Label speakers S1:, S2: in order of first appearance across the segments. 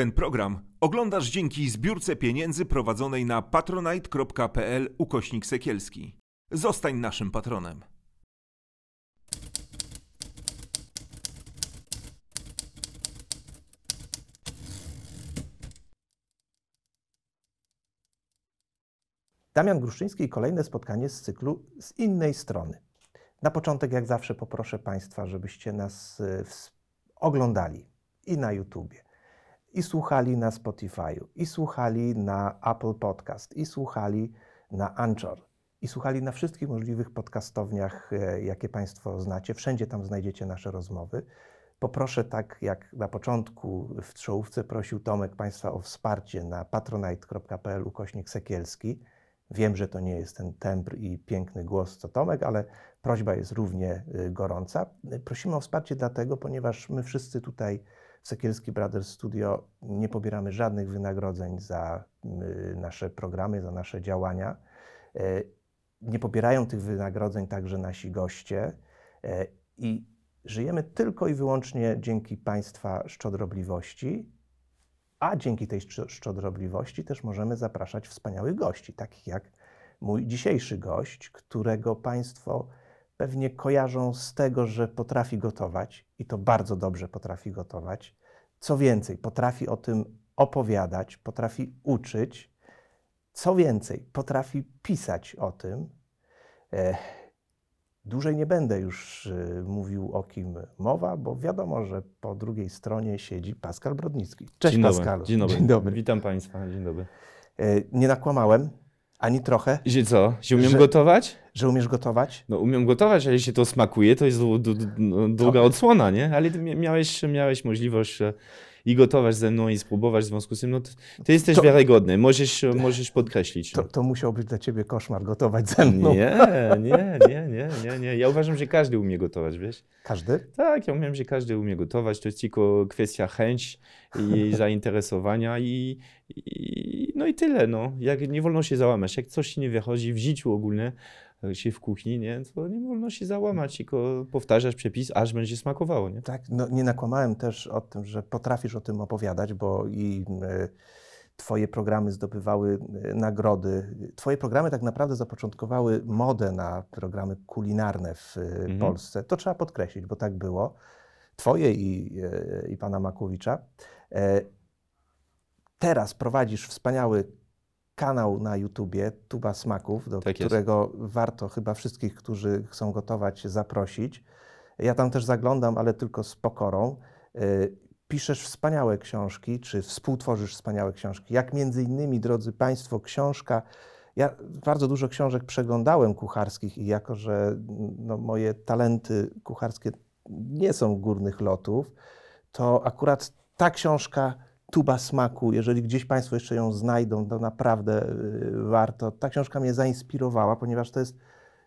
S1: Ten program oglądasz dzięki zbiórce pieniędzy prowadzonej na patronite.pl ukośnik sekielski. Zostań naszym patronem.
S2: Damian Gruszczyński i kolejne spotkanie z cyklu z innej strony. Na początek, jak zawsze, poproszę Państwa, żebyście nas ws- oglądali i na YouTubie, i słuchali na Spotify'u, i słuchali na Apple Podcast, i słuchali na Anchor, i słuchali na wszystkich możliwych podcastowniach, e, jakie Państwo znacie. Wszędzie tam znajdziecie nasze rozmowy. Poproszę, tak jak na początku w czołówce prosił Tomek Państwa o wsparcie na patronite.pl ukośnik Sekielski. Wiem, że to nie jest ten tembr i piękny głos co Tomek, ale prośba jest równie y, gorąca. Prosimy o wsparcie dlatego, ponieważ my wszyscy tutaj w Sekielski Brothers Studio nie pobieramy żadnych wynagrodzeń za y, nasze programy, za nasze działania. E, Nie pobierają tych wynagrodzeń także nasi goście e, i żyjemy tylko i wyłącznie dzięki Państwa szczodrobliwości, a dzięki tej szcz- szczodrobliwości też możemy zapraszać wspaniałych gości, takich jak mój dzisiejszy gość, którego Państwo pewnie kojarzą z tego, że potrafi gotować i to bardzo dobrze potrafi gotować. Co więcej, potrafi o tym opowiadać, potrafi uczyć. Co więcej, potrafi pisać o tym. Dłużej nie będę już y, mówił o kim mowa, bo wiadomo, że po drugiej stronie siedzi Pascal Brodnicki. Cześć
S3: Dzień.
S2: Pascalu.
S3: Dzień dobry.
S2: Dzień dobry.
S3: Witam Państwa. Dzień dobry.
S2: E, Nie nakłamałem ani trochę,
S3: Że co? Że umiem
S2: Że-
S3: gotować?
S2: że umiesz gotować.
S3: No umiem gotować, ale jeśli to smakuje, to jest dłu- dłu- dłu- długa odsłona, nie? Ale ty miałeś, miałeś możliwość i gotować ze mną i spróbować w związku z tym, no to, to jesteś
S2: To-
S3: wiarygodny. Możesz, możesz podkreślić.
S2: To, to musiał być dla ciebie koszmar gotować ze mną.
S3: Nie, nie, nie, nie, nie, nie. Ja uważam, że każdy umie gotować, wiesz?
S2: Każdy?
S3: Tak, ja umiem, że każdy umie gotować. To jest tylko kwestia chęć i zainteresowania i, i no i tyle. No. Jak nie wolno się załamać. Jak coś ci nie wychodzi w życiu ogólnie, e, się w kuchni, nie, to nie wolno się załamać, tylko powtarzać przepis, aż będzie smakowało. Nie?
S2: Tak, no, nie nakłamałem też o tym, że potrafisz o tym opowiadać, bo i e, Twoje programy zdobywały e, nagrody. Twoje programy tak naprawdę zapoczątkowały modę na programy kulinarne w e,
S3: Mhm.
S2: Polsce. To trzeba podkreślić, bo tak było. Twoje i, e, i pana Makłowicza. E, Teraz prowadzisz wspaniały kanał na YouTubie, Tuba Smaków, do
S3: Tak jest.
S2: którego warto chyba wszystkich, którzy chcą gotować, zaprosić. Ja tam też zaglądam, ale tylko z pokorą. Y, Piszesz wspaniałe książki, czy współtworzysz wspaniałe książki. Jak między innymi, drodzy Państwo, książka. Ja bardzo dużo książek przeglądałem kucharskich i jako, że no, moje talenty kucharskie nie są górnych lotów, to akurat ta książka Tuba Smaku, jeżeli gdzieś Państwo jeszcze ją znajdą, to naprawdę y, warto. Ta książka mnie zainspirowała, ponieważ to jest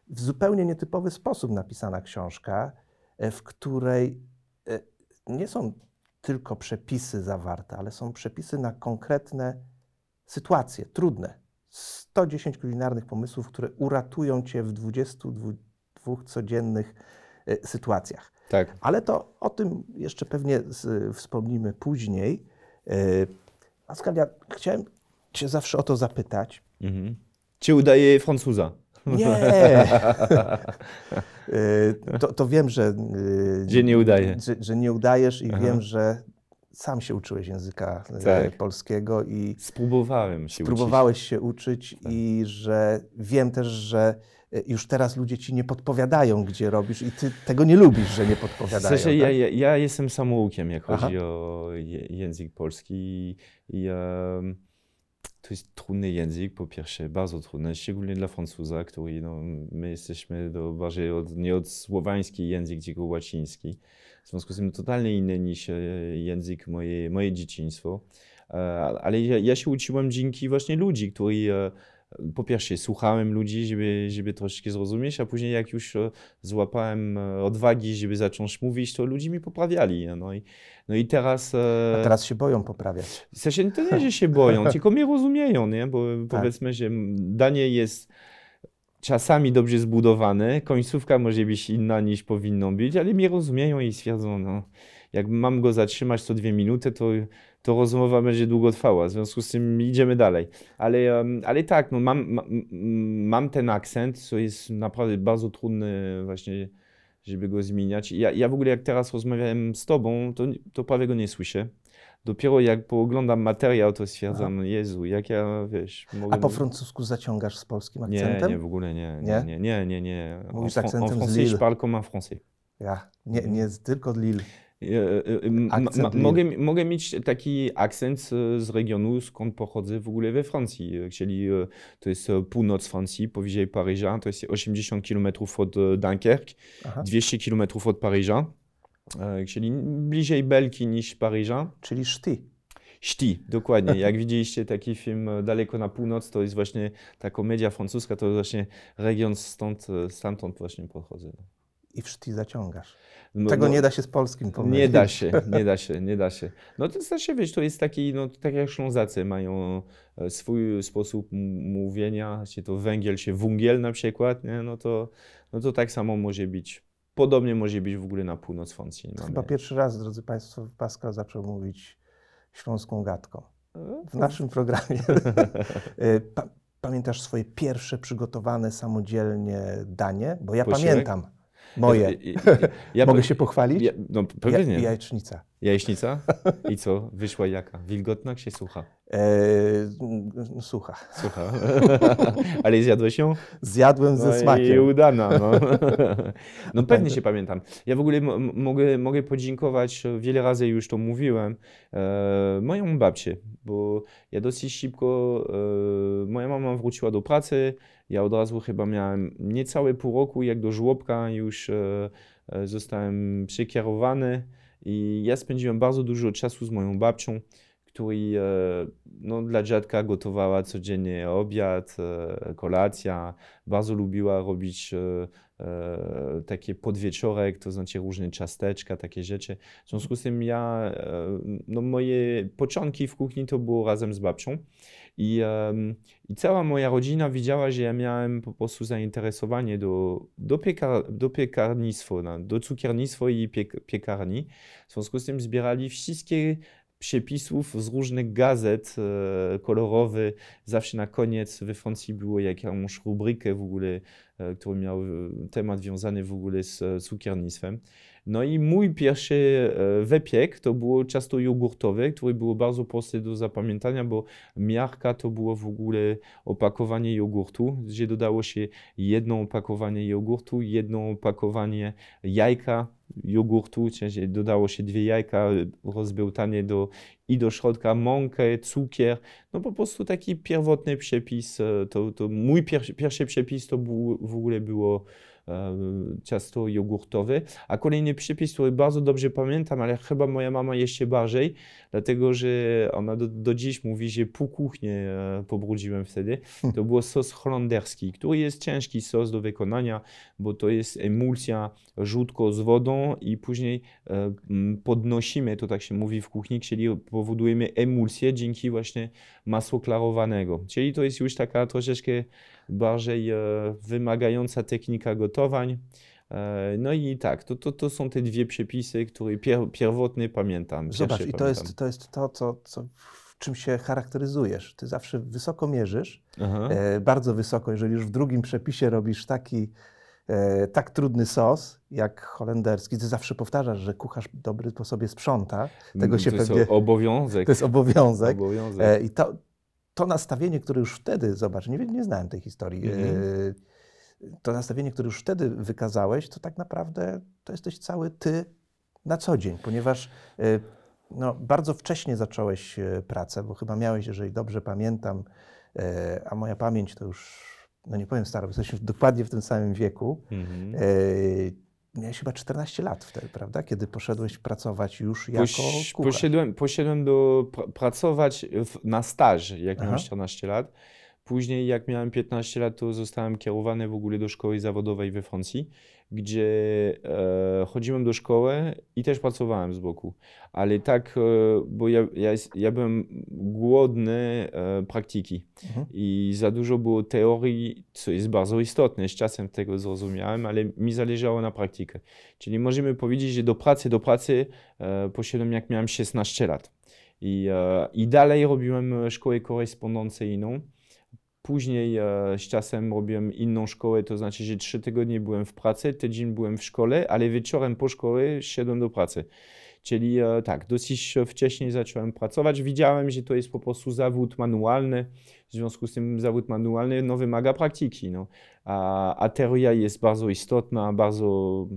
S2: w zupełnie nietypowy sposób napisana książka, e, w której e, nie są tylko przepisy zawarte, ale są przepisy na konkretne sytuacje, trudne. 110 kulinarnych pomysłów, które uratują Cię w 22 codziennych e, sytuacjach.
S3: Tak.
S2: Ale to o tym jeszcze pewnie z, wspomnimy później. Pascal, ja chciałem Cię zawsze o to zapytać.
S3: Mhm. Czy udaje Francuza?
S2: Nie! E, to, to wiem, że, e,
S3: Że nie udaje.
S2: że, że nie udajesz i
S3: Aha.
S2: wiem, że sam się uczyłeś języka
S3: Tak.
S2: polskiego i
S3: Spróbowałem się
S2: próbowałeś się uczyć
S3: Tak.
S2: i że wiem też, że już teraz ludzie ci nie podpowiadają, gdzie robisz i ty tego nie lubisz, że nie
S3: W
S2: podpowiadają.
S3: sensie ja,
S2: tak?
S3: ja, ja jestem samoukiem, jak
S2: Aha.
S3: chodzi o język polski i, i em, to jest trudny język, po pierwsze, bardzo trudny, szczególnie dla Francuza, który, no, my jesteśmy do, bardziej od, nie od słowański język, tylko łaciński. W związku z tym totalnie inny niż e, język moje, moje dzieciństwo. E, Ale ja, ja się uczyłem dzięki właśnie ludzi, którzy e, po pierwsze słuchałem ludzi, żeby, żeby troszkę zrozumieć, a później jak już e, złapałem e, odwagi, żeby zacząć mówić, to ludzie mi poprawiali. No i, no i teraz... e,
S2: A teraz się boją poprawiać.
S3: w sensie to nie, że się boją, tylko mnie rozumieją, nie? Bo
S2: Tak.
S3: powiedzmy, że danie jest czasami dobrze zbudowane, końcówka może być inna niż powinno być, ale mnie rozumieją i stwierdzą, no, jak mam go zatrzymać co dwie minuty, to, to rozmowa będzie długo trwała, w związku z tym idziemy dalej. Ale, ale tak, no, mam, mam, mam ten akcent, co jest naprawdę bardzo trudne właśnie, żeby go zmieniać. Ja, ja w ogóle jak teraz rozmawiałem z tobą, to, to prawie go nie słyszę. Dopiero jak pooglądam materiał, to stwierdzam, Jezu, jak ja, wiesz, mogę...
S2: A po francusku zaciągasz z polskim
S3: Nie,
S2: akcentem?
S3: nie, w ogóle nie.
S2: Nie?
S3: Nie, nie, nie, nie. nie.
S2: Mówisz
S3: en,
S2: akcentem
S3: en
S2: z
S3: français,
S2: Lille.
S3: je parle comme un français.
S2: Ja, nie, nie z- tylko
S3: ma-
S2: Lille.
S3: Mogę, mogę mieć taki akcent e, z regionu, skąd pochodzę w ogóle we Francji, e, czyli e, to jest e, północ Francji, powyżej Paryża, to jest 80 km od e, Dunkerque,
S2: Aha.
S3: 200 km od Paryża, e, czyli bliżej Belgii niż Paryża.
S2: Czyli szty.
S3: Szti, dokładnie. Jak widzieliście taki film e, Daleko na północ, to jest właśnie ta komedia francuska, to właśnie region stąd, e, stamtąd właśnie pochodzę.
S2: I w szty zaciągasz.
S3: No,
S2: Tego
S3: no,
S2: nie da się z polskim pomylić.
S3: Nie da się, nie da się, nie da się. No to znaczy, wiesz, to jest taki, no tak jak Ślązacy mają e, swój sposób mówienia, czy to węgiel, czy wungiel na przykład, nie? No, to, no to tak samo może być. Podobnie może być w ogóle na północ Francji. Mamy-
S2: chyba pierwszy raz, drodzy Państwo, Pascal zaczął mówić śląską gadką.
S3: E,
S2: W naszym programie. Pa, pamiętasz swoje pierwsze przygotowane samodzielnie danie? Bo ja
S3: Posiłek?
S2: pamiętam moje.
S3: Ja, ja, ja,
S2: Mogę się pochwalić?
S3: Ja, no pewnie.
S2: Ja, jajecznica.
S3: Jajecznica? I co? Wyszła jaka? Wilgotna czy sucha?
S2: E, no, słucha.
S3: Sucha. Ale zjadłeś ją?
S2: Zjadłem ze
S3: No i
S2: smakiem.
S3: udana, no. no pewnie się pamiętam. Ja w ogóle mogę, mogę podziękować, e, wiele razy już to mówiłem, e, moją babcię, bo ja dosyć szybko, e, moja mama wróciła do pracy, ja od razu chyba miałem niecałe pół roku, jak do żłobka już e, zostałem przekierowany i ja spędziłem bardzo dużo czasu z moją babcią, której e, no, dla dziadka gotowała codziennie obiad, e, kolacja. Bardzo lubiła robić e, takie podwieczorek, to znaczy różne ciasteczka, takie rzeczy. W związku z tym ja, no moje początki w kuchni to było razem z babcią. I, I cała moja rodzina widziała, że ja miałem po prostu zainteresowanie do, do, piekar, do piekarnictwa, do cukiernictwa i piek, piekarni. W związku z tym zbierali wszystkie przepisów z różnych gazet e, kolorowych. Zawsze na koniec we Francji było jakąś rubrykę w ogóle, e, która miała e, temat wiązany w ogóle z e, cukiernictwem. No i mój pierwszy wypiek to było ciasto jogurtowe, które było bardzo proste do zapamiętania, bo miarka to było w ogóle opakowanie jogurtu, gdzie dodało się jedno opakowanie jogurtu, jedno opakowanie jajka jogurtu, czyli dodało się dwie jajka rozbełtane do, i do środka mąkę, cukier. No po prostu taki pierwotny przepis. e, To, to mój pierwszy, przepis to był, w ogóle było ciasto jogurtowe. A kolejny przepis, który bardzo dobrze pamiętam, ale chyba moja mama jeszcze bardziej, dlatego że ona do, do dziś mówi, że pół kuchni e, pobrudziłem wtedy. To był sos holenderski, który jest ciężki sos do wykonania, bo to jest emulsja żółtko z wodą i później e, podnosimy, to tak się mówi w kuchni, czyli powodujemy emulsję dzięki właśnie masła klarowanego. Czyli to jest już taka troszeczkę bardziej e, wymagająca technika gotowań. E, No i tak, to, to, to są te dwie przepisy, które pier, pierwotnie pamiętam.
S2: Zobacz, i to
S3: pamiętam.
S2: jest, to jest to, co, co, w czym się charakteryzujesz. Ty zawsze wysoko mierzysz, e, bardzo wysoko, jeżeli już w drugim przepisie robisz taki e, tak trudny sos jak holenderski. Ty zawsze powtarzasz, że kucharz dobry po sobie sprząta. Tego się
S3: to jest
S2: pewnie...
S3: obowiązek.
S2: To jest obowiązek.
S3: obowiązek.
S2: E, I to, to nastawienie, które już wtedy, zobacz, nie, nie znałem tej historii,
S3: Mhm.
S2: e, to nastawienie, które już wtedy wykazałeś, to tak naprawdę to jesteś cały ty na co dzień, ponieważ e, no, bardzo wcześnie zacząłeś e, pracę, bo chyba miałeś, jeżeli dobrze pamiętam, a moja pamięć to już, no nie powiem staro, jesteśmy dokładnie w tym samym wieku,
S3: Mhm.
S2: e, miałeś chyba 14 lat wtedy, prawda? Kiedy poszedłeś pracować już jako
S3: Poś, poszedłem, poszedłem do pr pracować w, na staż, jak miałem
S2: Aha.
S3: 14 lat. Później, jak miałem 15 lat, to zostałem kierowany w ogóle do szkoły zawodowej we Francji, gdzie e, chodziłem do szkoły i też pracowałem z boku. Ale tak, e, bo ja, ja, ja byłem głodny e, praktyki
S2: Mhm.
S3: i za dużo było teorii, co jest bardzo istotne. Z czasem tego zrozumiałem, ale mi zależało na praktykę. Czyli możemy powiedzieć, że do pracy, do pracy e, poszedłem jak miałem 16 lat. I, e, I dalej robiłem e, szkołę korespondencyjną. Później e, z czasem robiłem inną szkołę, to znaczy, że trzy tygodnie byłem w pracy, tydzień byłem w szkole, ale wieczorem po szkole szedłem do pracy. Czyli e, tak, dosyć wcześnie zacząłem pracować. Widziałem, że to jest po prostu zawód manualny. W związku z tym zawód manualny no, wymaga praktyki. No. A, a teoria jest bardzo istotna, bardzo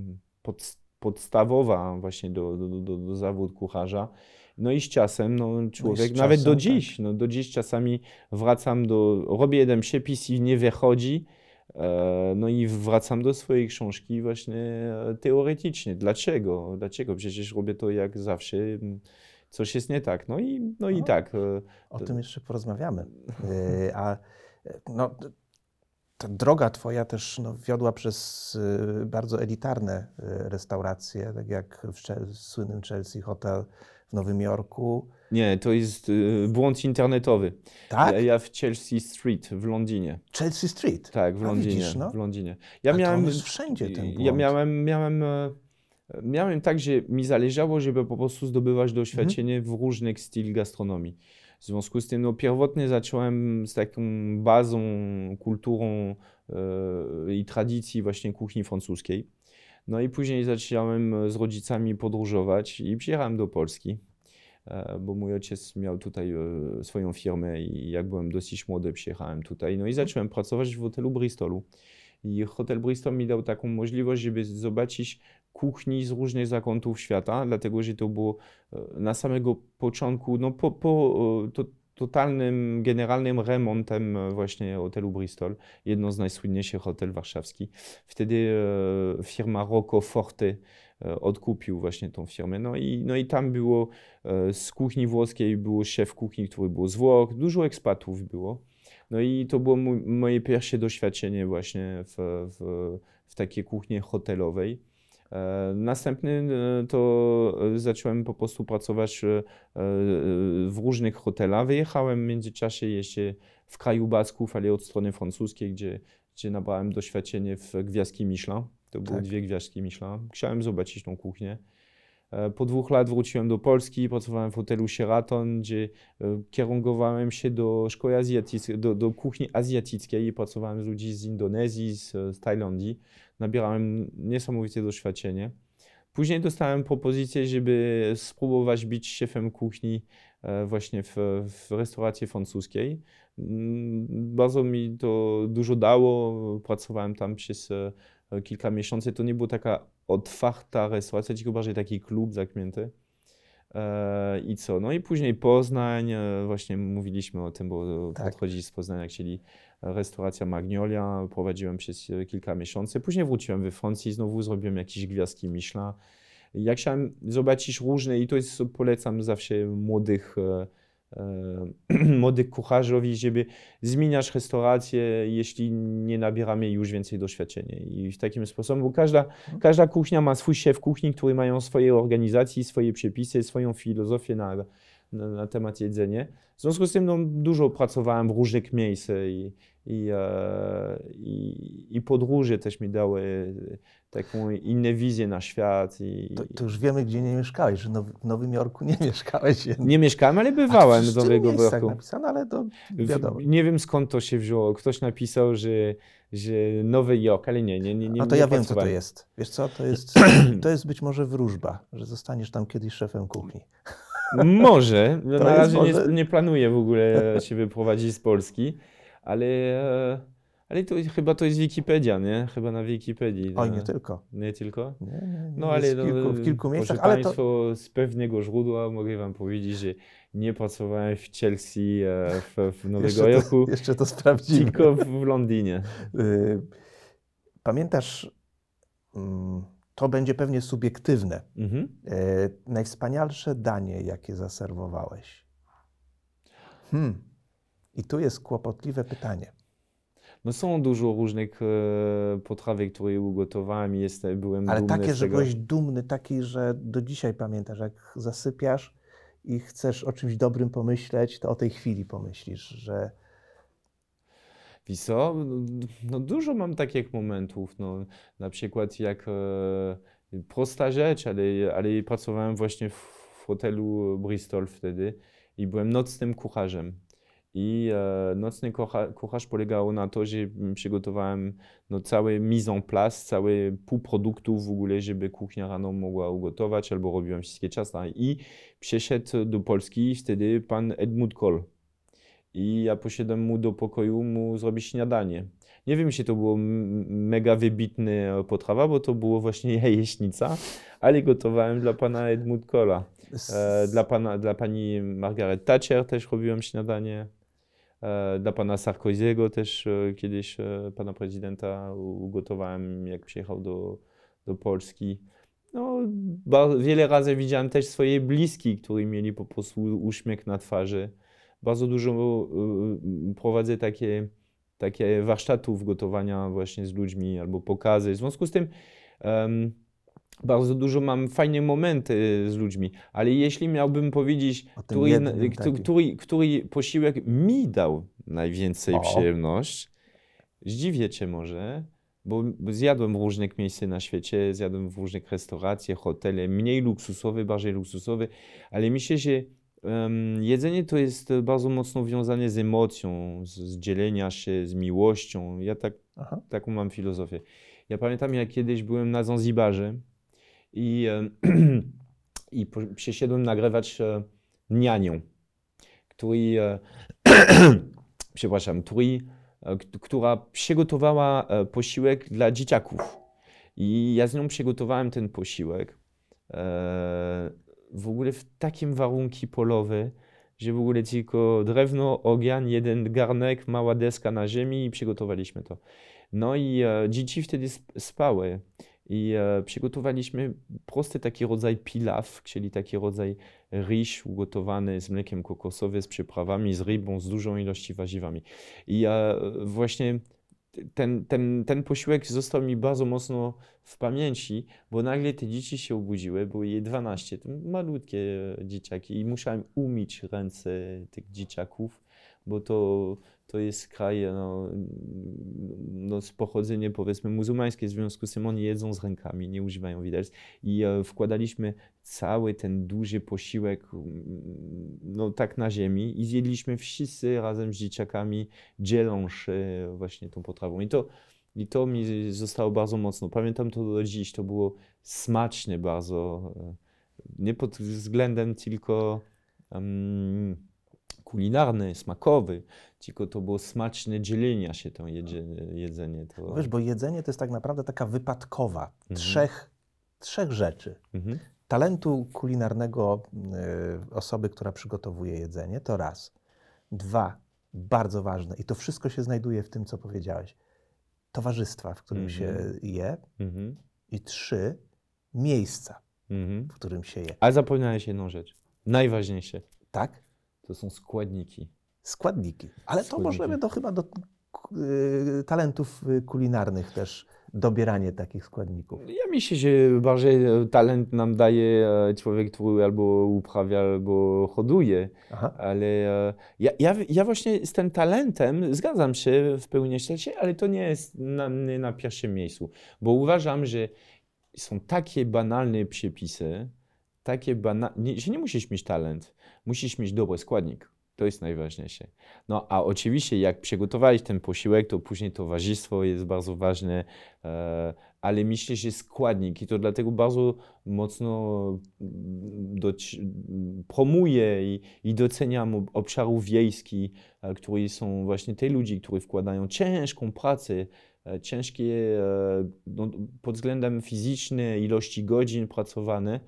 S3: pod, podstawowa właśnie do, do, do, do zawodu kucharza. No i z czasem no, człowiek,
S2: z
S3: nawet do
S2: czasem,
S3: dziś, no, do dziś czasami wracam do, robię jeden przepis i nie wychodzi, e, no i wracam do swojej książki właśnie e, teoretycznie. Dlaczego? Dlaczego? Przecież robię to jak zawsze, coś jest nie tak. No i, no i
S2: No.
S3: tak. e,
S2: O tym jeszcze porozmawiamy. A no, ta droga twoja też no, wiodła przez bardzo elitarne restauracje, tak jak w słynnym Chelsea Hotel w Nowym Jorku.
S3: Nie, to jest e, błąd internetowy.
S2: Tak?
S3: Ja, ja w Chelsea Street w Londynie.
S2: Chelsea Street.
S3: Tak, w
S2: A
S3: Londynie.
S2: widzisz, no.
S3: w Londynie. Ja
S2: to
S3: miałem.
S2: on jest wszędzie ten
S3: Ja
S2: błąd.
S3: miałem, miałem, e, miałem tak, że mi zależało, żeby po prostu zdobywać doświadczenie w różnych stylach gastronomii. W związku z tym, no, pierwotnie zacząłem z taką bazą, kulturą e, i tradycji właśnie kuchni francuskiej. No i później zacząłem z rodzicami podróżować i przyjechałem do Polski, e, bo mój ojciec miał tutaj e, swoją firmę i jak byłem dosyć młody, przyjechałem tutaj. No i zacząłem pracować w hotelu Bristolu. I hotel Bristol mi dał taką możliwość, żeby zobaczyć kuchni z różnych zakątów świata, dlatego że to było e, na samego początku, no po, po e, to, totalnym, generalnym remontem e, właśnie hotelu Bristol, jedno z najsłynniejszych hotel warszawski. Wtedy e, firma Rocco Forte e, odkupił właśnie tą firmę. No i, no i tam było z kuchni włoskiej, było szef kuchni, który był z Włoch, dużo ekspatów było. No i to było moje pierwsze doświadczenie właśnie w, w, w takiej kuchni hotelowej. E, Następny e, to e, zacząłem po prostu pracować w różnych hotelach. Wyjechałem w międzyczasie jeszcze w kraju Basków, ale od strony francuskiej, gdzie, gdzie nabrałem doświadczenie w gwiazdki Michelin. To były
S2: Tak.
S3: dwie gwiazdki Michelin. Chciałem zobaczyć tą kuchnię. Po dwóch lat wróciłem do Polski, pracowałem w hotelu Sheraton, gdzie kierunkowałem się do szkoły azjatyckiej, do, do kuchni azjatyckiej i pracowałem z ludźmi z Indonezji, z, z Tajlandii. Nabierałem niesamowite doświadczenie. Później dostałem propozycję, żeby spróbować być szefem kuchni e, właśnie w, w restauracji francuskiej. Mm, Bardzo mi to dużo dało. Pracowałem tam przez e, kilka miesięcy. To nie była taka otwarta restauracja, tylko bardziej taki klub zamknięty. E, I co? No i później Poznań, właśnie mówiliśmy o tym, bo
S2: Tak.
S3: podchodzi z Poznania, czyli restauracja Magnolia, prowadziłem przez e, kilka miesięcy. Później wróciłem we Francji, znowu zrobiłem jakieś gwiazdki Michelin. Ja chciałem zobaczyć różne i to jest, polecam zawsze młodych, e, e, młodych kucharzowi, żeby zmieniać restaurację, jeśli nie nabieramy już więcej doświadczenia. I w takim sposobie, bo każda, każda kuchnia ma swój szef kuchni, który mają swoje organizacje, swoje przepisy, swoją filozofię na, na, na temat jedzenia. W związku z tym no, dużo pracowałem w różnych miejscach i, i, e, i, i podróże też mi dały taką inną wizję na świat. I,
S2: To, to już wiemy, gdzie nie mieszkałeś, że w Nowym Jorku nie mieszkałeś. jednak.
S3: nie mieszkałem, ale bywałem w
S2: w
S3: Nowego
S2: miejscach
S3: Jorku.
S2: napisane, ale to
S3: W-
S2: wiadomo.
S3: Nie wiem skąd to się wzięło. Ktoś napisał, że, że Nowy Jork, ale nie, nie, nie. nie
S2: No to
S3: nie
S2: ja wiem, co to jest. Wiesz co, to jest, to jest być może wróżba, że zostaniesz tam kiedyś szefem kuchni.
S3: Może. No,
S2: To
S3: na razie
S2: może-
S3: nie, nie planuję w ogóle się wyprowadzić z Polski, ale, e, ale to chyba to jest Wikipedia, nie? Chyba na Wikipedii.
S2: Oj, nie tylko.
S3: Nie tylko?
S2: Nie, nie, nie.
S3: No
S2: jest
S3: ale
S2: w kilku, w kilku miejscach, ale to,
S3: Państwo, z pewnego źródła mogę Wam powiedzieć, że nie pracowałem w Chelsea, e, w, w Nowego
S2: jeszcze,
S3: Jorku,
S2: to, jeszcze to sprawdzimy.
S3: tylko w, w Londynie.
S2: Y, Pamiętasz, mm, to będzie pewnie subiektywne,
S3: Mhm.
S2: y, najwspanialsze danie, jakie zaserwowałeś? Hmm. I tu jest kłopotliwe pytanie.
S3: No są dużo różnych e, potrawy, które ugotowałem i jest, byłem
S2: Ale
S3: dumny
S2: takie,
S3: z
S2: że
S3: tego.
S2: byłeś dumny, taki, że do dzisiaj pamiętasz, jak zasypiasz i chcesz o czymś dobrym pomyśleć, to o tej chwili pomyślisz, że
S3: Wiesz co, no dużo mam takich momentów, no na przykład jak e, prosta rzecz, ale, ale pracowałem właśnie w hotelu Bristol wtedy i byłem nocnym kucharzem. I e, nocny kucha, kucharz polegał na to, że przygotowałem no, cały mise en place, cały półproduktów w ogóle, żeby kuchnia rano mogła ugotować, albo robiłem wszystkie ciasta. I przyszedł do Polski wtedy pan Edmund Kohl. I ja poszedłem mu do pokoju mu zrobić śniadanie. Nie wiem, czy to było mega wybitne potrawa, bo to było właśnie jajecznica, ale gotowałem dla pana Edmund Kohla.
S2: s-
S3: E, dla, pana, dla pani Margaret Thatcher też robiłem śniadanie. E, dla pana Sarkozy'ego też e, kiedyś e, pana prezydenta ugotowałem, jak przyjechał do, do Polski. No, wiele razy widziałem też swoje bliskich, którzy mieli po prostu uśmiech na twarzy. Bardzo dużo e, prowadzę takie, takie warsztatów gotowania właśnie z ludźmi albo pokazy. W związku z tym em, bardzo dużo mam fajne momenty z ludźmi, ale jeśli miałbym powiedzieć, który,
S2: jednym
S3: który, który, który posiłek mi dał najwięcej
S2: O.
S3: przyjemność, zdziwię cię może, bo zjadłem w różnych miejscach na świecie, zjadłem w różnych restauracjach, hotele, mniej luksusowe, bardziej luksusowe, ale myślę, że em, jedzenie to jest bardzo mocno wiązane z emocją, z, z dzielenia się, z miłością. Ja tak
S2: Aha.
S3: taką mam filozofię. Ja pamiętam, jak kiedyś byłem na Zanzibarze i, i przyszedłem nagrywać e, nianią, który, e, przepraszam, który, e, która przygotowała posiłek dla dzieciaków. I ja z nią przygotowałem ten posiłek w ogóle w takim warunki polowe, że w ogóle tylko drewno, ogień, jeden garnek, mała deska na ziemi i przygotowaliśmy to. No i e, dzieci wtedy sp- spały i e, przygotowaliśmy prosty taki rodzaj pilaw, czyli taki rodzaj ryż ugotowany z mlekiem kokosowym, z przyprawami, z rybą, z dużą ilością warzywami. I e, właśnie ten, ten, ten posiłek został mi bardzo mocno w pamięci, bo nagle te dzieci się obudziły, było je 12, to malutkie dzieciaki i musiałem umyć ręce tych dzieciaków, bo to, to jest kraj no, no, z pochodzenia powiedzmy muzułmańskie, w związku z tym oni jedzą z rękami, nie używają widelc i e, wkładaliśmy cały ten duży posiłek no, tak na ziemi i zjedliśmy wszyscy razem z dzieciakami, dzieląc się właśnie tą potrawą. I to, I to mi zostało bardzo mocno. Pamiętam to do dziś, to było smaczne bardzo. e, Nie pod względem tylko kulinarny, smakowy, tylko to było smaczne dzielenia się to jedzenie. jedzenie to...
S2: Wiesz, bo jedzenie to jest tak naprawdę taka wypadkowa
S3: Mhm.
S2: trzech, trzech rzeczy.
S3: Mhm.
S2: Talentu kulinarnego y, osoby, która przygotowuje jedzenie, to raz. Dwa, bardzo ważne, i to wszystko się znajduje w tym, co powiedziałeś, towarzystwa, w którym
S3: Mhm.
S2: się je.
S3: Mhm.
S2: I trzy, miejsca,
S3: Mhm.
S2: w którym się je.
S3: Ale zapomniałeś jedną rzecz. Najważniejsze.
S2: Tak?
S3: To są składniki.
S2: Składniki. Ale to
S3: Składniki.
S2: możemy to chyba do y, talentów y, kulinarnych też dobieranie takich składników.
S3: Ja myślę, że bardziej e, talent nam daje e, człowiek, który albo uprawia, albo hoduje.
S2: Aha.
S3: Ale e, ja, ja, ja właśnie z tym talentem zgadzam się w pełni szczerze, ale to nie jest na, nie na pierwszym miejscu, bo uważam, że są takie banalne przepisy, takie bana... nie, że nie musisz mieć talent, musisz mieć dobry składnik. To jest najważniejsze. No a oczywiście, jak przygotowałeś ten posiłek, to później towarzystwo jest bardzo ważne, e, ale myślę, że składnik i to dlatego bardzo mocno mm, doci- promuję i, i doceniam ob- obszarów wiejskich, e, które są właśnie te ludzi, którzy wkładają ciężką pracę, e, ciężkie no, pod względem fizycznym, ilości godzin pracowane,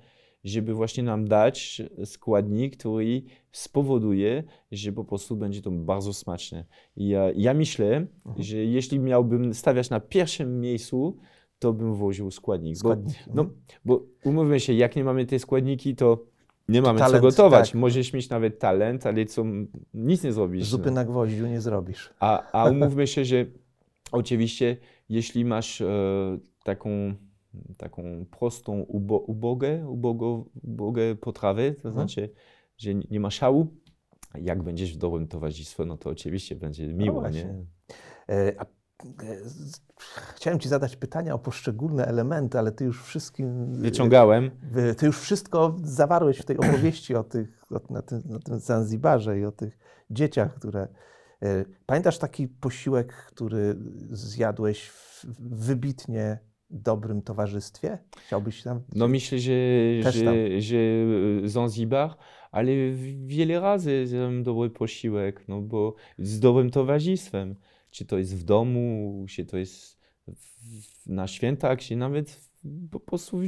S3: żeby właśnie nam dać składnik, który spowoduje, że po prostu będzie to bardzo smaczne. I ja, ja myślę,
S2: Mhm.
S3: że jeśli miałbym stawiać na pierwszym miejscu, to bym włożył składnik. Bo,
S2: Składniki.
S3: no, bo umówmy się, jak nie mamy te składniki, to nie mamy co
S2: talent,
S3: gotować.
S2: tak.
S3: Możesz mieć nawet talent, ale co, nic nie zrobisz.
S2: Zupy
S3: no.
S2: na gwoździu nie zrobisz.
S3: A, a umówmy się, że oczywiście, jeśli masz e, taką, taką prostą, ubo, ubogę, ubogo, ubogę potrawę, to
S2: Mhm.
S3: znaczy, że nie ma szału, jak będziesz w dobrym towarzystwie, no to oczywiście będzie miło,
S2: No
S3: nie?
S2: E, A, e, chciałem Ci zadać pytania o poszczególne elementy, ale Ty już wszystkim.
S3: Wyciągałem.
S2: Wy- Ty już wszystko zawarłeś w tej opowieści o tych, o, na, tym, na tym Zanzibarze i o tych dzieciach, które. e, Pamiętasz taki posiłek, który zjadłeś wybitnie dobrym towarzystwie? Chciałbyś tam.
S3: No myślę, że,
S2: Też tam.
S3: że, że Zanzibar, ale wiele razy zjadłem dobry posiłek, no bo z dobrym towarzystwem. Czy to jest w domu, czy to jest na świętach, czy nawet po prostu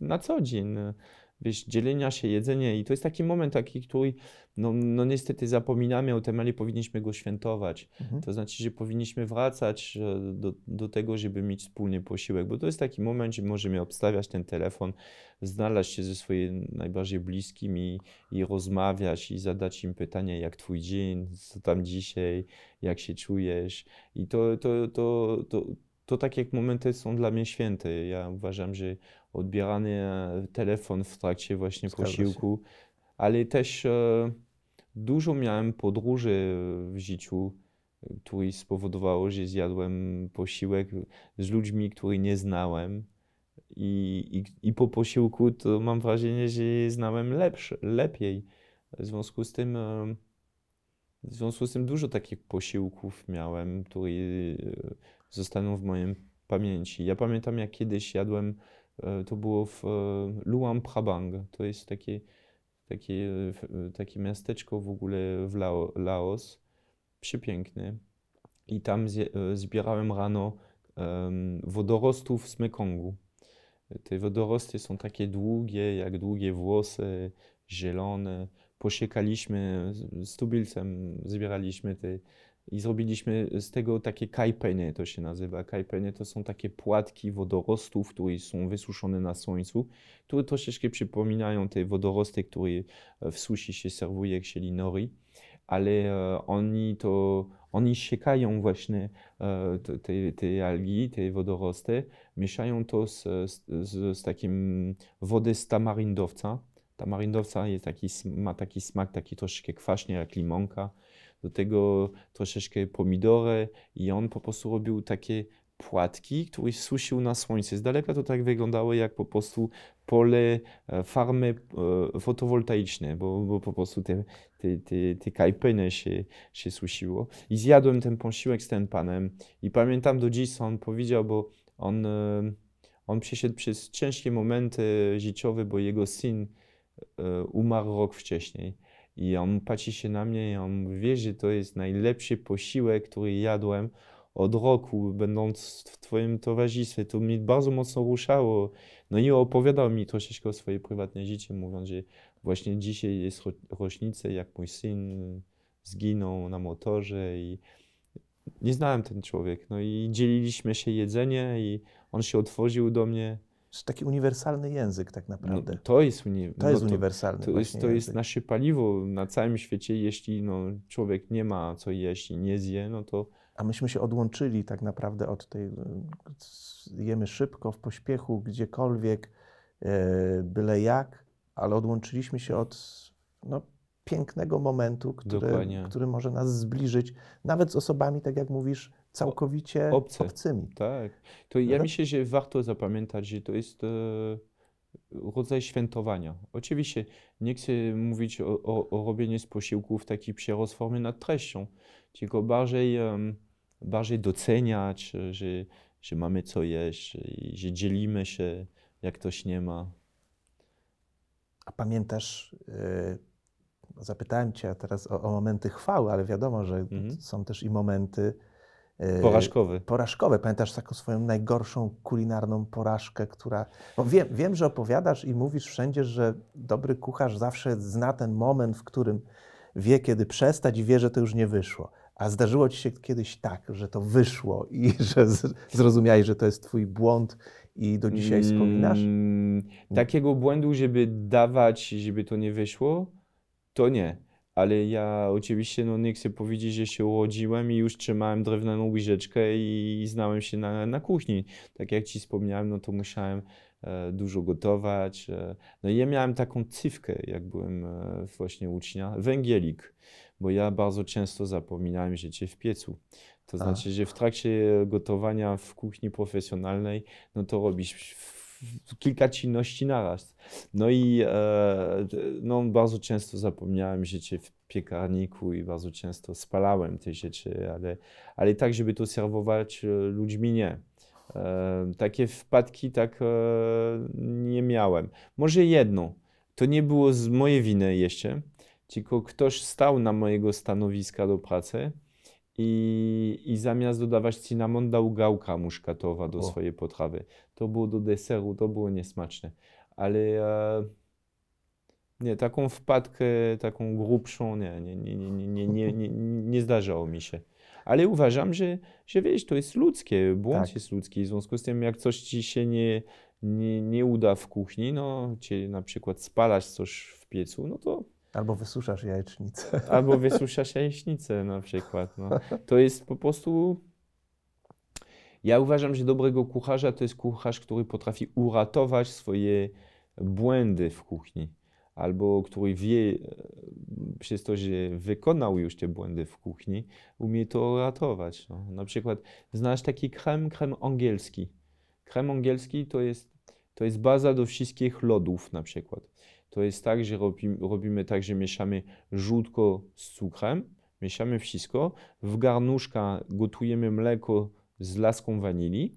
S3: na co dzień. Wiesz, dzielenia się, jedzenie i to jest taki moment taki, który no, no niestety zapominamy o tym, ale powinniśmy go świętować.
S2: Mhm.
S3: To znaczy, że powinniśmy wracać e, do, do tego, żeby mieć wspólny posiłek, bo to jest taki moment, że możemy obstawiać ten telefon, znaleźć się ze swoimi najbardziej bliskimi i rozmawiać i zadać im pytanie, jak twój dzień, co tam dzisiaj, jak się czujesz. I to, to, to, to, to tak jak momenty są dla mnie święte. Ja uważam, że odbierany e, telefon w trakcie właśnie
S2: Zgadza się.
S3: posiłku, ale też e, dużo miałem podróży w życiu, które spowodowało, że zjadłem posiłek z ludźmi, których nie znałem. I, i, I po posiłku to mam wrażenie, że je znałem lepsze, lepiej. W związku z tym, e, w związku z tym dużo takich posiłków miałem, które zostaną w mojej pamięci. Ja pamiętam, jak kiedyś jadłem, to było w e, Luang Prabang. To jest takie, takie, e, takie miasteczko w ogóle w Lao, Laos, przepiękne. I tam e, zbierałem rano wodorostów z Mekongu. Te wodorosty są takie długie, jak długie włosy, zielone. Posiekaliśmy z tubylcem, zbieraliśmy te i zrobiliśmy z tego takie kajpenie, to się nazywa. Kajpenie to są takie płatki wodorostów, które są wysuszone na słońcu, które troszeczkę przypominają te wodorosty, które w sushi się serwuje, jak się nori, ale e, oni to, oni siekają właśnie e, te- te, algi, te wodorosty, mieszają to z, z, z, z takim wody z tamaryndowca. Tamaryndowca jest taki, ma taki smak, taki troszeczkę kwaśny jak limonka. Do tego troszeczkę pomidory i on po prostu robił takie płatki, które susił na słońcu. Z daleka to tak wyglądało jak po prostu pole e, farmy e, fotowoltaiczne, bo, bo po prostu te, te, te, te kajpeny się, się susiło. I zjadłem ten posiłek z tym panem i pamiętam do dziś, co on powiedział, bo on, e, on przeszedł przez ciężkie momenty życiowe, bo jego syn umarł rok wcześniej. I on patrzy się na mnie i on wie, że to jest najlepszy posiłek, który jadłem od roku, będąc w Twoim towarzystwie. To mnie bardzo mocno ruszało. No i opowiadał mi troszeczkę o swoje prywatne życie, mówiąc, że właśnie dzisiaj jest ro- rocznica, jak mój syn zginął na motorze i nie znałem ten człowiek. No i dzieliliśmy się jedzenie i on się otworzył do mnie.
S2: To jest taki uniwersalny język, tak
S3: No,
S2: naprawdę.
S3: to jest, uni-
S2: to
S3: no
S2: jest uniwersalny.
S3: to jest, to jest nasze paliwo na całym świecie. Jeśli no, człowiek nie ma co jeść i nie zje, no to
S2: A myśmy się odłączyli tak naprawdę od tej. y, Jemy szybko, w pośpiechu, gdziekolwiek, e, byle jak, ale odłączyliśmy się od no, pięknego momentu, który,
S3: Dokładnie.
S2: który może nas zbliżyć, nawet z osobami, tak jak mówisz, całkowicie
S3: obce.
S2: obcymi.
S3: tak. To ja
S2: No.
S3: myślę, że warto zapamiętać, że to jest e, rodzaj świętowania. Oczywiście nie chcę mówić o, o, o robieniu z posiłków taki przerost formy nad treścią, tylko bardziej, em, bardziej doceniać, że, że mamy co jeść, że dzielimy się, jak ktoś nie ma.
S2: A pamiętasz, y, zapytałem Cię teraz o, o momenty chwały, ale wiadomo, że
S3: Mhm.
S2: są też i momenty y,
S3: Porażkowy.
S2: porażkowe. Pamiętasz taką swoją najgorszą kulinarną porażkę, która. Bo wiem, wiem, że opowiadasz i mówisz wszędzie, że dobry kucharz zawsze zna ten moment, w którym wie, kiedy przestać i wie, że to już nie wyszło. A zdarzyło ci się kiedyś tak, że to wyszło i że zrozumiałeś, że to jest twój błąd i do dzisiaj wspominasz?
S3: Mm, takiego błędu, żeby dawać, żeby to nie wyszło, to nie. Ale ja oczywiście no, nie chcę powiedzieć, że się urodziłem i już trzymałem drewnianą łyżeczkę i, i znałem się na, na kuchni. Tak jak ci wspomniałem, no to musiałem e, dużo gotować. E, no i ja miałem taką cywkę, jak byłem e, właśnie ucznia, węgielik, bo ja bardzo często zapominałem życie w piecu. To
S2: A.
S3: znaczy, że w trakcie gotowania w kuchni profesjonalnej, no to robisz kilka czynności naraz. No i e, no, bardzo często zapomniałem życie w piekarniku i bardzo często spalałem te rzeczy, ale, ale tak, żeby to serwować e, ludźmi, nie. E, takie wpadki tak e, nie miałem. Może jedno, to nie było z mojej winy jeszcze, tylko ktoś stał na mojego stanowiska do pracy i, i zamiast dodawać cynamon dał gałka muszkatowa do
S2: O.
S3: swojej potrawy. To było do deseru, to było niesmaczne. Ale e, nie, taką wpadkę, taką grubszą, nie, nie, nie, nie, nie, nie, nie, nie, nie zdarzało mi się. Ale uważam, że, że wiesz, to jest ludzkie, błąd
S2: Tak.
S3: jest ludzki. W związku z tym, jak coś ci się nie, nie, nie uda w kuchni, no, cię na przykład spalasz coś w piecu, no to
S2: Albo wysuszasz jajecznicę.
S3: Albo wysuszasz jajecznicę na przykład. No. To jest po prostu. Ja uważam, że dobrego kucharza to jest kucharz, który potrafi uratować swoje błędy w kuchni. Albo który wie, przez to, że wykonał już te błędy w kuchni, umie to uratować. No. Na przykład znasz taki krem, krem angielski. Krem angielski to jest, to jest baza do wszystkich lodów na przykład. To jest tak, że robimy, robimy tak, że mieszamy żółtko z cukrem, mieszamy wszystko, w garnuszka gotujemy mleko z laską wanilii.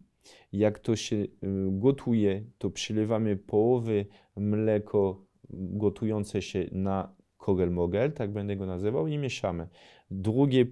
S3: Jak to się y, gotuje, to przylewamy połowy mleko gotujące się na kogel-mogel, tak będę go nazywał, i mieszamy. Drugie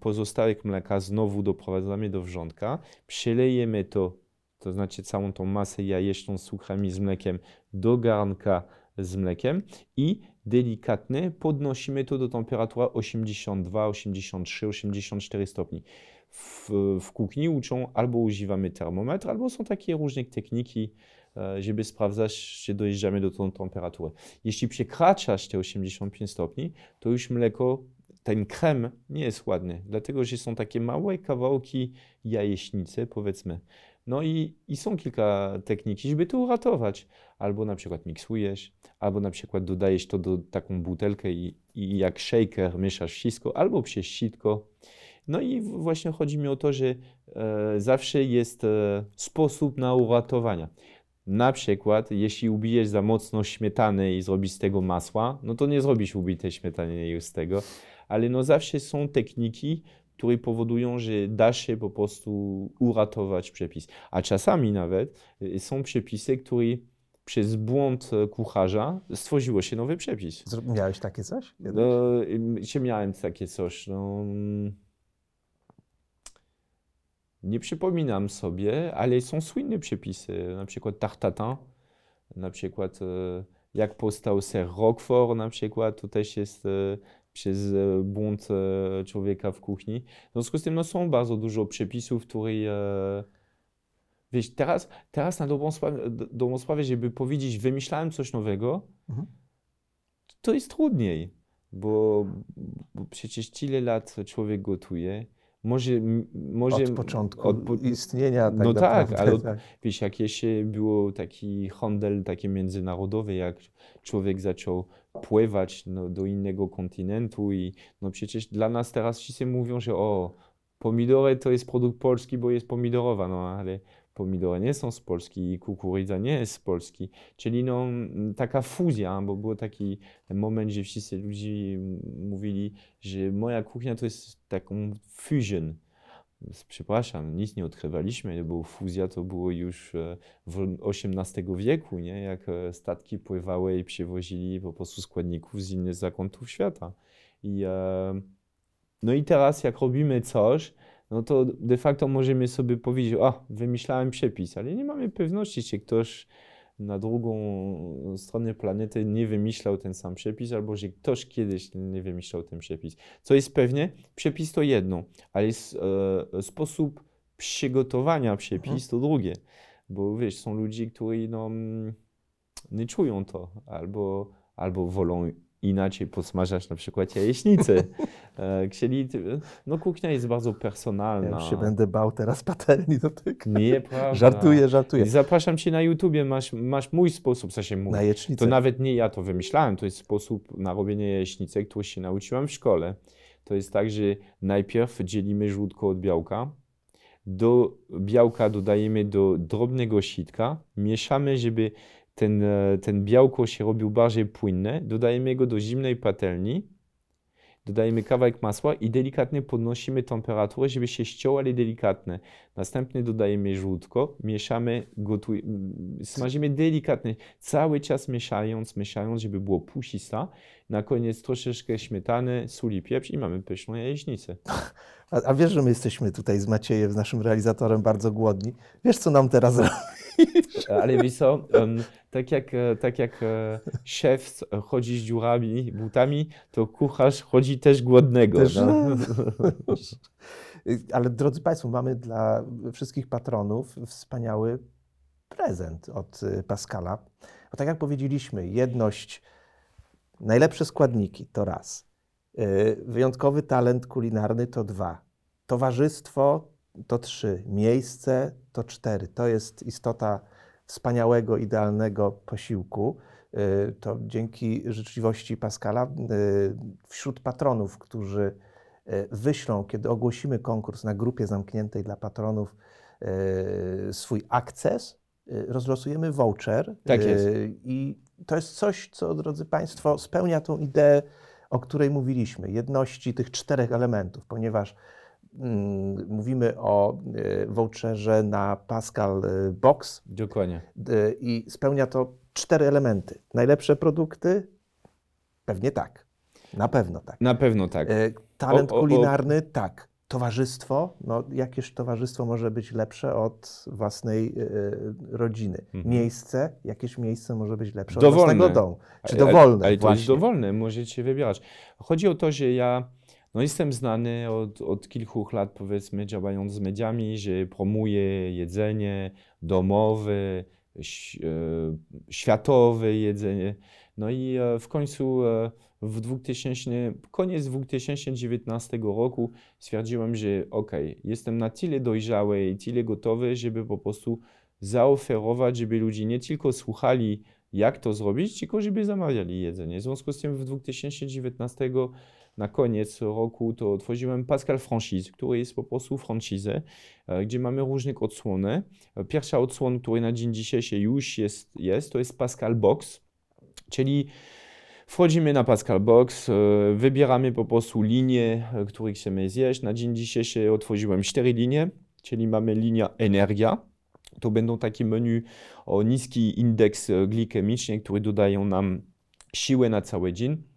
S3: pozostałych mleka znowu doprowadzamy do wrzątka, przelejemy to, to znaczy całą tą masę jajeczną z cukrem i z mlekiem do garnka z mlekiem i delikatnie podnosimy to do temperatury 82, 83, 84 stopni. W, w kuchni uczą albo używamy termometr, albo są takie różne techniki, e, żeby sprawdzać, czy dojeżdżamy do tą temperatury. Jeśli przekraczasz te 85 stopni, to już mleko, ten krem nie jest ładny, dlatego że są takie małe kawałki jajecznicy, powiedzmy. No i, i są kilka techniki, żeby to uratować. Albo na przykład miksujesz, albo na przykład dodajesz to do taką butelkę i, i jak shaker mieszasz wszystko, albo przez sitko. No i właśnie chodzi mi o to, że e, zawsze jest e, sposób na uratowanie. Na przykład, jeśli ubijesz za mocno śmietanę i zrobisz z tego masła, no to nie zrobisz ubitej śmietany z tego, ale no zawsze są techniki, które powodują, że da się po prostu uratować przepis. A czasami nawet y, są przepisy, które przez błąd kucharza stworzyło się nowy przepis.
S2: Miałeś takie coś?
S3: No, ym, się miałem takie coś. No, mm, nie przypominam sobie, ale są słynne przepisy, na przykład tartatin, na przykład e, jak powstał ser Roquefort, na przykład, to też jest przez e, błąd e, człowieka w kuchni. W związku z tym no, są bardzo dużo przepisów, które e, Wiesz, teraz, teraz na dobrą sprawę, do- dobrą sprawę, żeby powiedzieć, wymyślałem coś nowego,
S2: Mhm.
S3: to jest trudniej, bo, bo przecież tyle lat człowiek gotuje. Może, może
S2: Od początku
S3: od po-
S2: istnienia tak
S3: No tak,
S2: naprawdę.
S3: ale od-
S2: tak.
S3: Wiesz, jakieś e, było taki handel taki międzynarodowy, jak człowiek zaczął pływać no, do innego kontynentu i no przecież dla nas teraz wszyscy mówią, że o, pomidory to jest produkt polski, bo jest pomidorowa, no ale pomidory nie są z Polski i kukurydza nie jest z Polski. Czyli no taka fuzja, bo był taki moment, że wszyscy ludzie mówili, że moja kuchnia to jest taką fusion. Przepraszam, nic nie odkrywaliśmy, bo fuzja to było już e, w XVIII wieku, nie? jak e, statki pływały i przywozili po prostu składników z innych zakątków świata. I, e, no i teraz jak robimy coś, no to de facto możemy sobie powiedzieć, o, wymyślałem przepis, ale nie mamy pewności, czy ktoś na drugą stronę planety nie wymyślał ten sam przepis, albo że ktoś kiedyś nie wymyślał ten przepis. Co jest pewnie, przepis to jedno, ale s- e, sposób przygotowania przepis to drugie. bo wiesz, są ludzie, którzy no, mm, nie czują to, albo, albo wolą inaczej podsmażać na przykład jajecznicę. E, Chcieli, no kuchnia jest bardzo
S2: Ja
S3: personalna.
S2: już się będę bał teraz patelni do tego.
S3: Nie, prawda.
S2: Żartuję, żartuję.
S3: Zapraszam cię na YouTubie, masz, masz mój sposób, co się mówi.
S2: Na
S3: To
S2: jecznicę.
S3: nawet nie ja to wymyślałem, to jest sposób na robienie jajecznicy, który się nauczyłem w szkole. To jest tak, że najpierw dzielimy żółtko od białka, do białka dodajemy do drobnego sitka, mieszamy, żeby ten, e, ten białko się robił bardziej płynne, dodajemy go do zimnej patelni, dodajemy kawałek masła i delikatnie podnosimy temperaturę, żeby się ściął, ale delikatnie. Następnie dodajemy żółtko, mieszamy, gotuj, m, smażymy delikatnie, cały czas mieszając, mieszając, żeby było pusista. Na koniec troszeczkę śmietany, sól i pieprz i mamy pyszną jajecznicę.
S2: A, a wiesz, że my jesteśmy tutaj z Maciejem, z naszym realizatorem, bardzo głodni. Wiesz, co nam teraz robi?
S3: Ale wiesz co, tak jak, e, tak jak e, szef e, chodzi z dziurami, butami, to kucharz chodzi też głodnego.
S2: Też,
S3: no.
S2: Ale drodzy Państwo, mamy dla wszystkich patronów wspaniały prezent od y, Pascala. Bo tak jak powiedzieliśmy, jedność, najlepsze składniki to raz, wyjątkowy talent kulinarny to dwa, towarzystwo to trzy, miejsce to cztery. To jest istota wspaniałego, idealnego posiłku. Y, To dzięki życzliwości Pascala y, wśród patronów, którzy y, wyślą, kiedy ogłosimy konkurs na grupie zamkniętej dla patronów swój akces, rozlosujemy voucher.
S3: Tak jest.
S2: I to jest coś, co, drodzy Państwo, spełnia tą ideę, o której mówiliśmy, jedności tych czterech elementów, ponieważ mówimy o y, voucherze na Pascal y, Box,
S3: Dokładnie.
S2: i spełnia to cztery elementy. Najlepsze produkty? Pewnie tak. Na pewno tak.
S3: Na pewno tak.
S2: Y, Talent
S3: O, o, o.
S2: kulinarny? Tak. Towarzystwo? No, jakież towarzystwo może być lepsze od własnej y, rodziny?
S3: Mhm.
S2: Miejsce? Jakieś miejsce może być lepsze
S3: Dowolne.
S2: od własnego domu? Czy
S3: Ale-
S2: dowolne?
S3: Ale to jest dowolne, możecie wybierać. Chodzi o to, że ja no jestem znany od, od kilku lat, powiedzmy, działając z mediami, że promuję jedzenie domowe, e, światowe jedzenie. No i e, w końcu e, w 2000, koniec 2019 roku stwierdziłem, że ok, jestem na tyle dojrzały i tyle gotowy, żeby po prostu zaoferować, żeby ludzie nie tylko słuchali jak to zrobić, tylko żeby zamawiali jedzenie. W związku z tym w 2019 na koniec roku to otworzyłem Pascal Franchise, który jest po prostu franchise, e, gdzie mamy różne odsłony. E, Pierwsza odsłona, która na dzień dzisiejszy już jest, jest to jest Pascal Box, czyli Wchodzimy na Pascal Box, e, wybieramy po prostu linie, które chcemy zjeść. Na dzień dzisiejszy otworzyłem cztery linie, czyli mamy linia energia. To będą takie menu o niski indeks glikemiczny, które dodają nam siłę na cały dzień.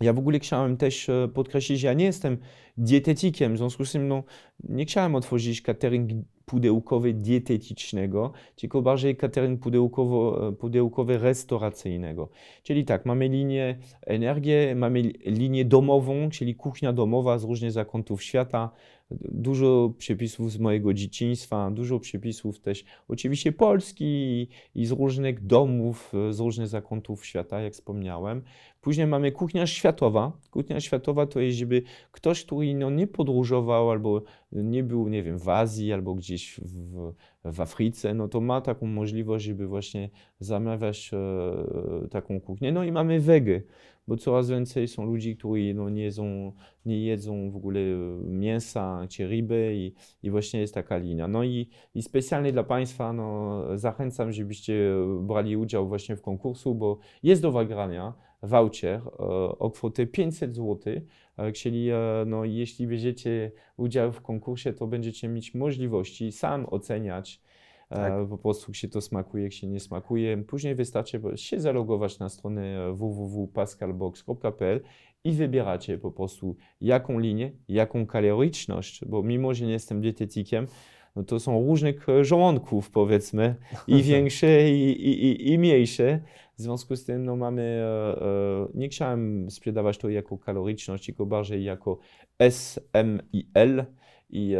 S3: Ja w ogóle chciałem też e, podkreślić, że ja nie jestem dietetykiem, w związku z tym no, nie chciałem otworzyć catering pudełkowy dietetycznego, tylko bardziej catering pudełkowo, e, pudełkowy restauracyjnego. Czyli tak, mamy linię energię, mamy linię domową, czyli kuchnia domowa z różnych zakątów świata, dużo przepisów z mojego dzieciństwa, dużo przepisów też oczywiście Polski i, i z różnych domów, e, z różnych zakątów świata, jak wspomniałem. Później mamy kuchnia światowa. Kuchnia światowa to jest, żeby ktoś, który no, nie podróżował albo nie był, nie wiem, w Azji albo gdzieś w, w Afryce, no to ma taką możliwość, żeby właśnie zamawiać e, taką kuchnię. No i mamy wege, bo coraz więcej są ludzi, którzy no, nie, jedzą, nie jedzą w ogóle mięsa czy ryby i, i właśnie jest taka linia. No i, i specjalnie dla Państwa no, zachęcam, żebyście brali udział właśnie w konkursu, bo jest do wygrania voucher e, o kwotę 500 zł, czyli no, jeśli bierzecie udział w konkursie, to będziecie mieć możliwości sam oceniać
S2: Tak.
S3: e, po prostu, się to smakuje, jak się nie smakuje. Później wystarczy się zalogować na stronę www.pascalbox.pl i wybieracie po prostu jaką linię, jaką kaloryczność, bo mimo, że nie jestem dietetykiem, no to są różnych e, żołądków powiedzmy, i większe i, i, i, i mniejsze. W związku z tym no, mamy, e, e, nie chciałem sprzedawać to jako kaloryczność, tylko bardziej jako S, M i L. I,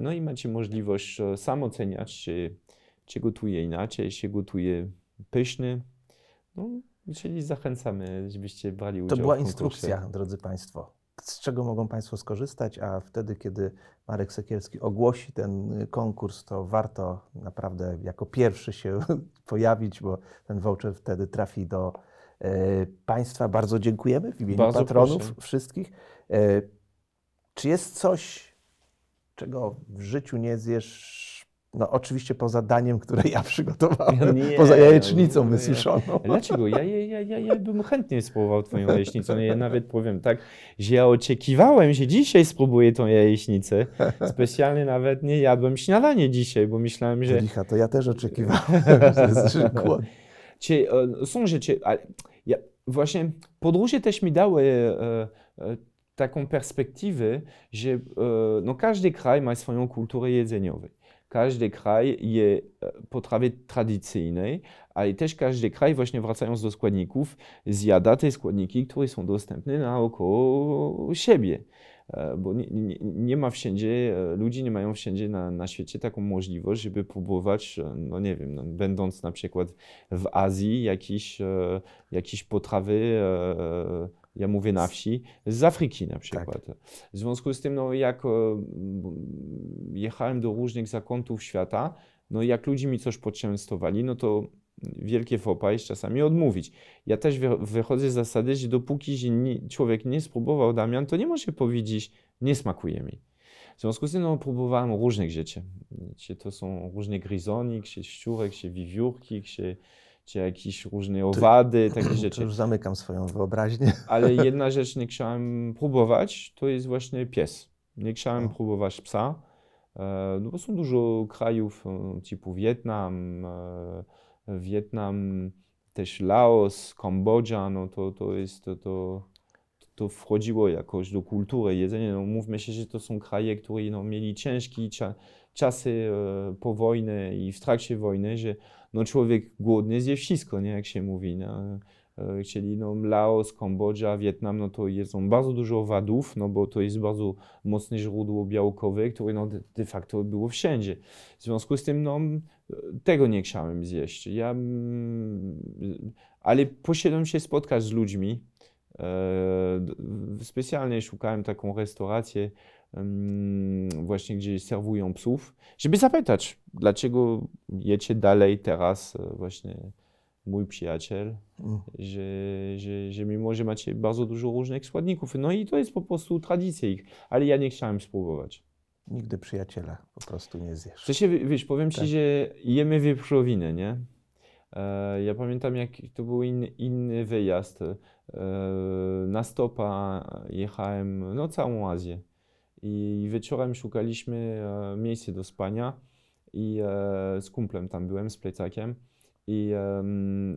S3: no i macie możliwość sam oceniać, czy, się gotuje inaczej, się gotuje pyszny. No, czyli zachęcamy, żebyście brali udział
S2: To była instrukcja, drodzy Państwo. Z czego mogą Państwo skorzystać, a wtedy, kiedy Marek Sekielski ogłosi ten y, konkurs, to warto naprawdę jako pierwszy się pojawić, bo ten voucher wtedy trafi do e, Państwa. Bardzo dziękujemy w imieniu
S3: Bardzo
S2: patronów
S3: proszę.
S2: wszystkich. E, czy jest coś, czego w życiu nie zjesz? No oczywiście poza daniem, które ja przygotowałem,
S3: Nie,
S2: poza jajecznicą
S3: nie.
S2: wysuszoną.
S3: Dlaczego? Ja, ja, ja, ja, ja bym chętnie spróbował twoją jajecznicę. Ja nawet powiem tak, że ja oczekiwałem, że dzisiaj spróbuję tą jajecznicę. Specjalnie nawet nie jadłem śniadanie dzisiaj, bo myślałem, że...
S2: Licha, to ja też oczekiwałem, że jest głodny.
S3: Czy, e, są rzeczy, ale ja, właśnie podróże też mi dały e, e, taką perspektywę, że no, każdy kraj ma swoją kulturę jedzeniową. Każdy kraj je e, potrawy tradycyjnej, ale też każdy kraj, właśnie wracając do składników, zjada te składniki, które są dostępne naokoło siebie. E, Bo nie, nie, nie ma wszędzie, e, ludzie nie mają wszędzie na, na świecie taką możliwość, żeby próbować, no nie wiem, no, będąc na przykład w Azji, jakieś, e, jakieś potrawy, ja mówię na wsi, z Afryki na przykład. W związku z tym, no, jak e, jechałem do różnych zakątków świata, no jak ludzie mi coś poczęstowali, no to wielkie fopa jest czasami odmówić. Ja też wy- wychodzę z zasady, że dopóki człowiek nie spróbował Damian, to nie może powiedzieć, nie smakuje mi. W związku z tym no, próbowałem różnych rzeczy. Czy to są różne gryzoni, czy szczurek, czy wiewiórki, czy, czy jakieś różne owady, takie
S2: To
S3: rzeczy.
S2: już zamykam swoją wyobraźnię.
S3: Ale jedna rzecz nie chciałem próbować, to jest właśnie pies. Nie chciałem
S2: O.
S3: próbować psa, e, no bo są dużo krajów e, typu Wietnam, e, Wietnam, też Laos, Kambodża, no to, to jest, to, to, to wchodziło jakoś do kultury jedzenia. No mówmy się, że to są kraje, które no, mieli ciężkie cza, czasy po wojnie i w trakcie wojny, że no, człowiek głodny zje wszystko, nie, jak się mówi. No. Czyli no, Laos, Kambodża, Wietnam, no to jedzą bardzo dużo owadów, no bo to jest bardzo mocne źródło białkowe, które no, de, facto było wszędzie. W związku z tym no, tego nie chciałem zjeść. Ja, ale poszedłem się spotkać z ludźmi. E, Specjalnie szukałem taką restaurację, właśnie gdzie serwują psów, żeby zapytać, dlaczego jecie dalej teraz e, właśnie mój przyjaciel,
S2: Mm.
S3: że, że, że mimo, że macie bardzo dużo różnych składników, no i to jest po prostu tradycja ich, ale ja nie chciałem spróbować.
S2: Nigdy przyjaciela po prostu nie zjesz.
S3: sensie, wiesz, powiem ci,
S2: Tak.
S3: że jemy wieprzowinę, nie? E, ja pamiętam, jak to był inny, inny wyjazd. E, na stopa jechałem, no całą Azję. I wieczorem szukaliśmy e, miejsca do spania i e, z kumplem tam byłem, z plecakiem. I,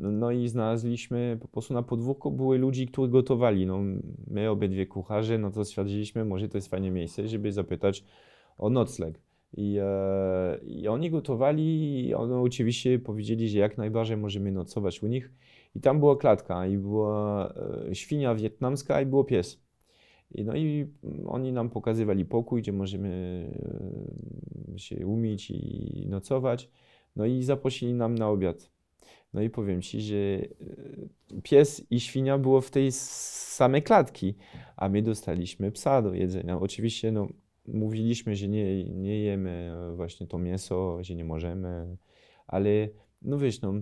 S3: no i znaleźliśmy, po prostu na podwórku były ludzi, którzy gotowali. No, my obydwie kucharze, no to stwierdziliśmy, może to jest fajne miejsce, żeby zapytać o nocleg. I, e, I oni gotowali, i oni oczywiście powiedzieli, że jak najbardziej możemy nocować u nich. I tam była klatka, i była świnia wietnamska, i było pies. I no i oni nam pokazywali pokój, gdzie możemy e, się umyć i nocować. No i zaprosili nam na obiad. No i powiem ci, że e, pies i świnia było w tej samej klatki, a my dostaliśmy psa do jedzenia. Oczywiście no, mówiliśmy, że nie, nie jemy właśnie to mięso, że nie możemy, ale no wiesz, no,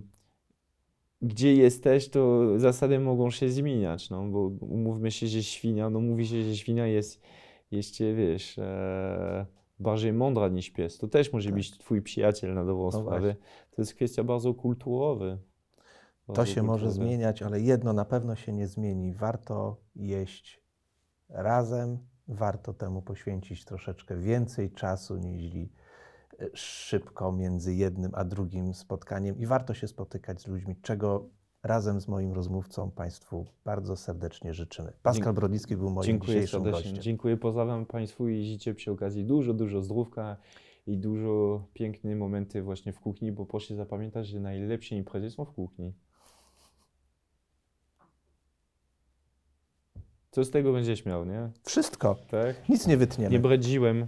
S3: gdzie jesteś, to zasady mogą się zmieniać, no, bo umówmy się, że świnia, no mówi się, że świnia jest jeszcze, wiesz, e, bardziej mądra niż pies. To też może
S2: Tak.
S3: być twój przyjaciel na dobrą
S2: No
S3: sprawę.
S2: właśnie.
S3: To jest kwestia bardzo kulturowa.
S2: To się może zmieniać, ale jedno na pewno się nie zmieni. Warto jeść razem, warto temu poświęcić troszeczkę więcej czasu niż szybko między jednym a drugim spotkaniem i warto się spotykać z ludźmi, czego razem z moim rozmówcą Państwu bardzo serdecznie życzymy. Pascal. Brodnicki był moim
S3: Dziękuję
S2: dzisiejszym
S3: serdecznie.
S2: gościem.
S3: Dziękuję, pozdrawiam Państwu i życzę przy okazji dużo, dużo zdrówka i dużo piękne momenty właśnie w kuchni, bo proszę zapamiętać, że najlepsze imprezy są w kuchni. Co z tego będziesz miał, nie?
S2: Wszystko,
S3: Tak?
S2: nic nie wytniemy.
S3: Nie bredziłem.